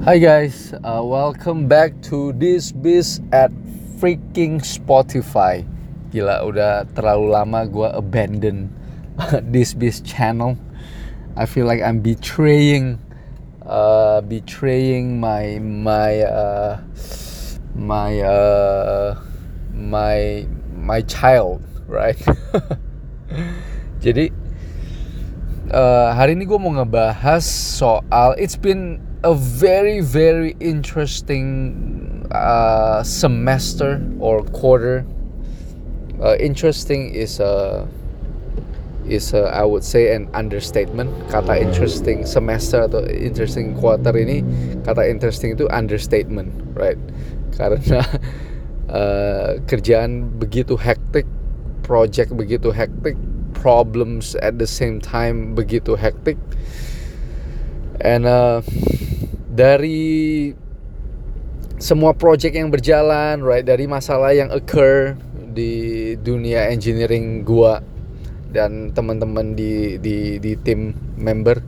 Hi guys, uh, welcome back to this biz at freaking Spotify. Gila, udah terlalu lama gue abandon this biz channel. I feel like I'm betraying, uh, betraying my my uh, my uh, my my child, right? Jadi uh, hari ini gue mau ngebahas soal it's been a very very interesting uh, semester or quarter. Uh, interesting is a is a, I would say an understatement. Kata interesting semester atau interesting quarter ini kata interesting itu understatement, right? Karena uh, kerjaan begitu hektik, project begitu hektik, problems at the same time begitu hektik, and uh, dari semua project yang berjalan, right? Dari masalah yang occur di dunia engineering gua dan teman-teman di di di tim member,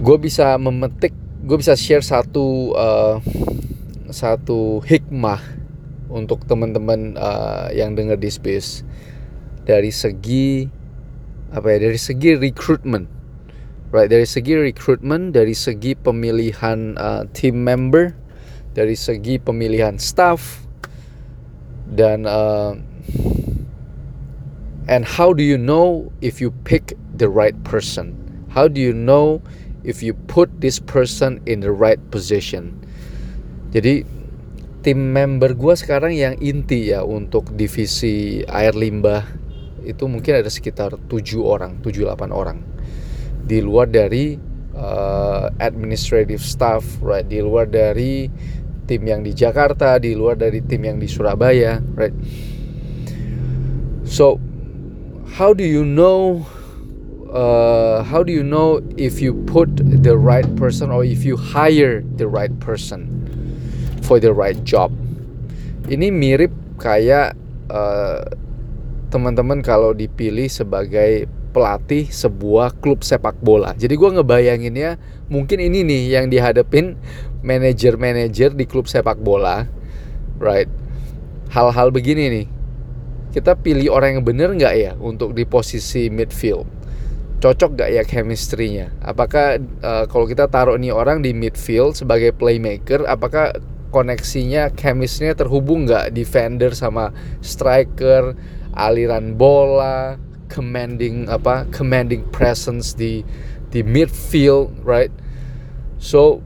gue bisa memetik, gue bisa share satu uh, satu hikmah untuk teman-teman uh, yang dengar di space dari segi apa ya dari segi recruitment right dari segi recruitment dari segi pemilihan uh, team member dari segi pemilihan staff dan uh, and how do you know if you pick the right person? How do you know if you put this person in the right position? Jadi tim member gue sekarang yang inti ya untuk divisi air limbah itu mungkin ada sekitar 7 orang 7-8 orang di luar dari uh, administrative staff right? Di luar dari tim yang di Jakarta di luar dari tim yang di Surabaya right? So how do you know uh, how do you know if you put the right person or if you hire the right person for the right job? Ini mirip kayak uh, teman-teman kalau dipilih sebagai pelatih sebuah klub sepak bola. Jadi gue ngebayanginnya mungkin ini nih yang dihadapin manajer-manajer di klub sepak bola, right? Hal-hal begini nih, kita pilih orang yang bener nggak ya untuk di posisi midfield? Cocok nggak ya chemistry-nya? Apakah uh, kalau kita taruh nih orang di midfield sebagai playmaker, apakah koneksinya, chemistry-nya terhubung nggak defender sama striker, aliran bola, commanding apa commanding presence di di midfield right? So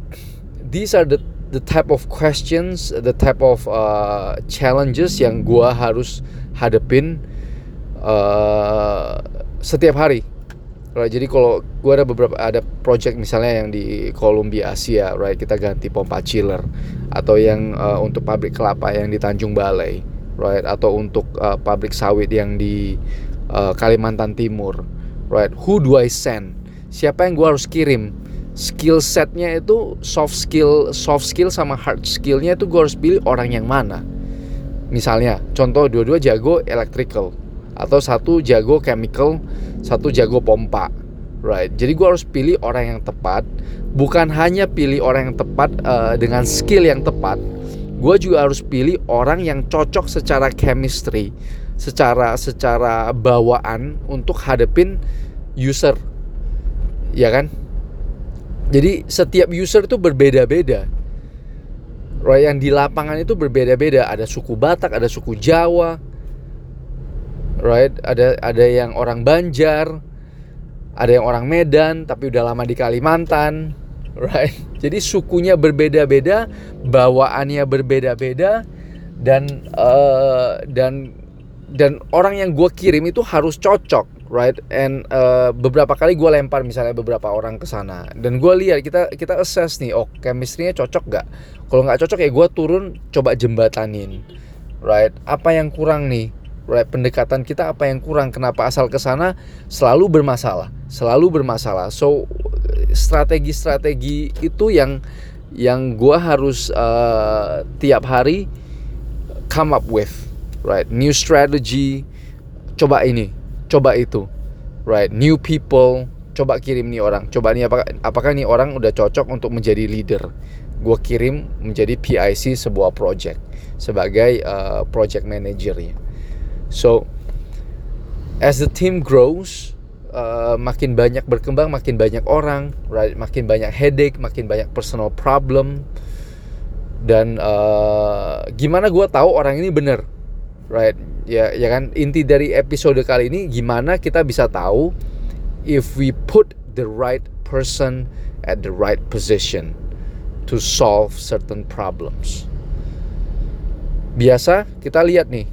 these are the the type of questions the type of uh, challenges yang gua harus hadepin uh, setiap hari. Right jadi kalau gua ada beberapa ada project misalnya yang di Columbia Asia right kita ganti pompa chiller atau yang uh, untuk pabrik kelapa yang di Tanjung Balai right atau untuk uh, pabrik sawit yang di uh, Kalimantan Timur, right? Who do I send? Siapa yang gue harus kirim? Skill setnya itu soft skill, soft skill sama hard skillnya itu gue harus pilih orang yang mana? Misalnya, contoh dua-dua jago electrical atau satu jago chemical, satu jago pompa, right? Jadi gue harus pilih orang yang tepat, bukan hanya pilih orang yang tepat uh, dengan skill yang tepat, gue juga harus pilih orang yang cocok secara chemistry secara secara bawaan untuk hadepin user. Ya kan? Jadi setiap user itu berbeda-beda. Right yang di lapangan itu berbeda-beda. Ada suku Batak ada suku Jawa. Right? Ada ada yang orang Banjar ada yang orang Medan tapi udah lama di Kalimantan. Right? Jadi sukunya berbeda-beda bawaannya berbeda-beda dan uh, dan dan orang yang gue kirim itu harus cocok right? And uh, beberapa kali gue lempar misalnya beberapa orang ke sana. Dan gue lihat kita kita assess nih oh chemistry-nya cocok gak kalau nggak cocok ya gue turun coba jembatanin right? Apa yang kurang nih? Right? Pendekatan kita apa yang kurang? Kenapa asal ke sana? Selalu bermasalah selalu bermasalah. So strategi-strategi itu yang yang gue harus uh, tiap hari come up with right? New strategy coba ini coba itu right? New people coba kirim nih orang. Coba nih apakah apakah nih orang udah cocok untuk menjadi leader? Gue kirim menjadi PIC sebuah project sebagai uh, project manager ya so as the team grows uh, makin banyak berkembang makin banyak orang right? Makin banyak headache makin banyak personal problem. Dan uh, gimana gue tahu orang ini bener right ya ya kan inti dari episode kali ini gimana kita bisa tahu if we put the right person at the right position to solve certain problems. Biasa kita lihat nih,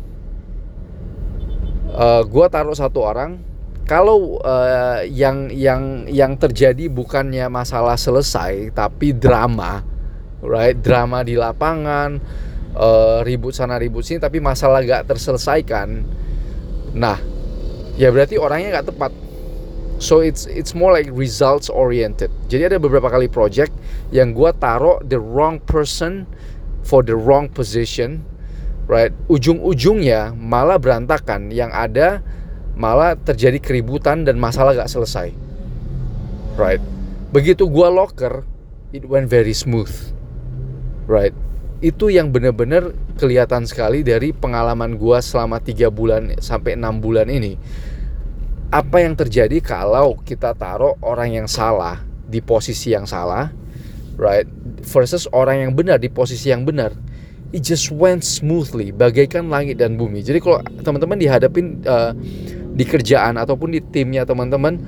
uh, gua taruh satu orang, kalau uh, yang yang yang terjadi bukannya masalah selesai tapi drama, right? Drama di lapangan, uh, ribut sana ribut sini, tapi masalah gak terselesaikan. Nah, ya berarti orangnya gak tepat So it's it's more like results oriented. Jadi ada beberapa kali project yang gue taruh the wrong person for the wrong position, right? Ujung-ujungnya malah berantakan. Yang ada malah terjadi keributan dan masalah gak selesai, right? Begitu gue locker, it went very smooth, right? Itu yang benar-benar kelihatan sekali dari pengalaman gue selama tiga bulan sampai enam bulan ini apa yang terjadi kalau kita taruh orang yang salah di posisi yang salah, right? Versus orang yang benar di posisi yang benar. It just went smoothly, bagaikan langit dan bumi. Jadi kalau teman-teman dihadapin uh, di kerjaan ataupun di timnya teman-teman,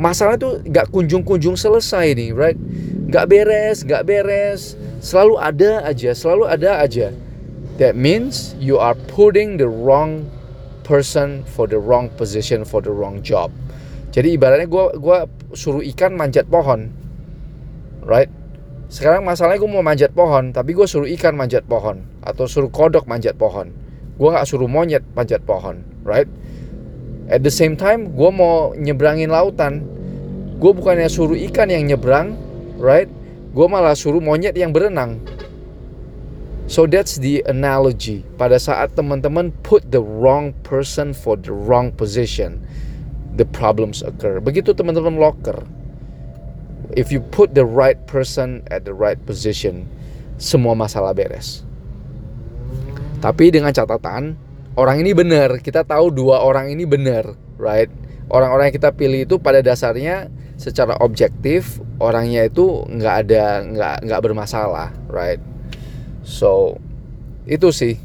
masalah itu gak kunjung-kunjung selesai nih, right? Gak beres, gak beres, selalu ada aja, selalu ada aja. That means you are putting the wrong person for the wrong position for the wrong job. Jadi ibaratnya gue gua suruh ikan manjat pohon, right? Sekarang masalahnya gue mau manjat pohon, tapi gue suruh ikan manjat pohon atau suruh kodok manjat pohon. Gue nggak suruh monyet manjat pohon, right? At the same time, gue mau nyebrangin lautan. Gue bukannya suruh ikan yang nyebrang, right? Gue malah suruh monyet yang berenang. So that's the analogy. Pada saat teman-teman put the wrong person for the wrong position, the problems occur. Begitu teman-teman locker. If you put the right person at the right position, semua masalah beres. Tapi dengan catatan, orang ini benar. Kita tahu dua orang ini benar, right? Orang-orang yang kita pilih itu pada dasarnya secara objektif orangnya itu nggak ada nggak nggak bermasalah, right? So itu sih.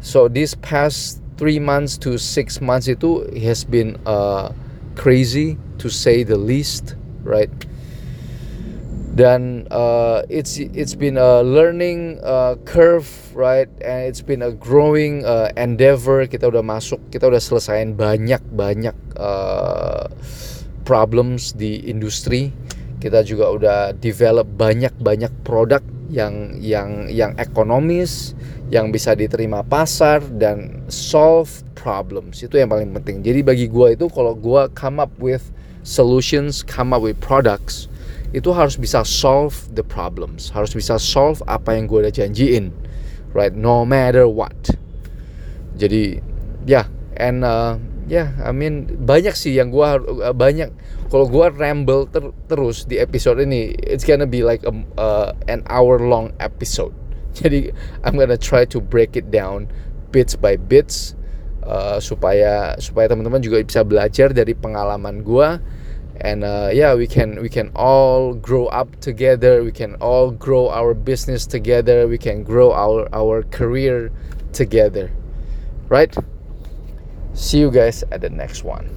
So this past three months to six months itu has been uh, crazy to say the least, right? Dan uh, it's it's been a learning uh, curve, right? And it's been a growing uh, endeavor. Kita udah masuk, kita udah selesaiin banyak banyak uh, problems di industri. Kita juga udah develop banyak banyak produk yang yang yang ekonomis, yang bisa diterima pasar dan solve problems. Itu yang paling penting. Jadi bagi gua itu kalau gua come up with solutions, come up with products, itu harus bisa solve the problems, harus bisa solve apa yang gua udah janjiin. Right, no matter what. Jadi ya, yeah, and uh, ya, yeah, I mean banyak sih yang gua uh, banyak. Kalau gue ramble ter terus di episode ini it's gonna be like a, uh, an hour long episode. Jadi I'm gonna try to break it down bits by bits uh, supaya supaya teman-teman juga bisa belajar dari pengalaman gue and uh, yeah we can we can all grow up together we can all grow our business together we can grow our our career together. Right see you guys at the next one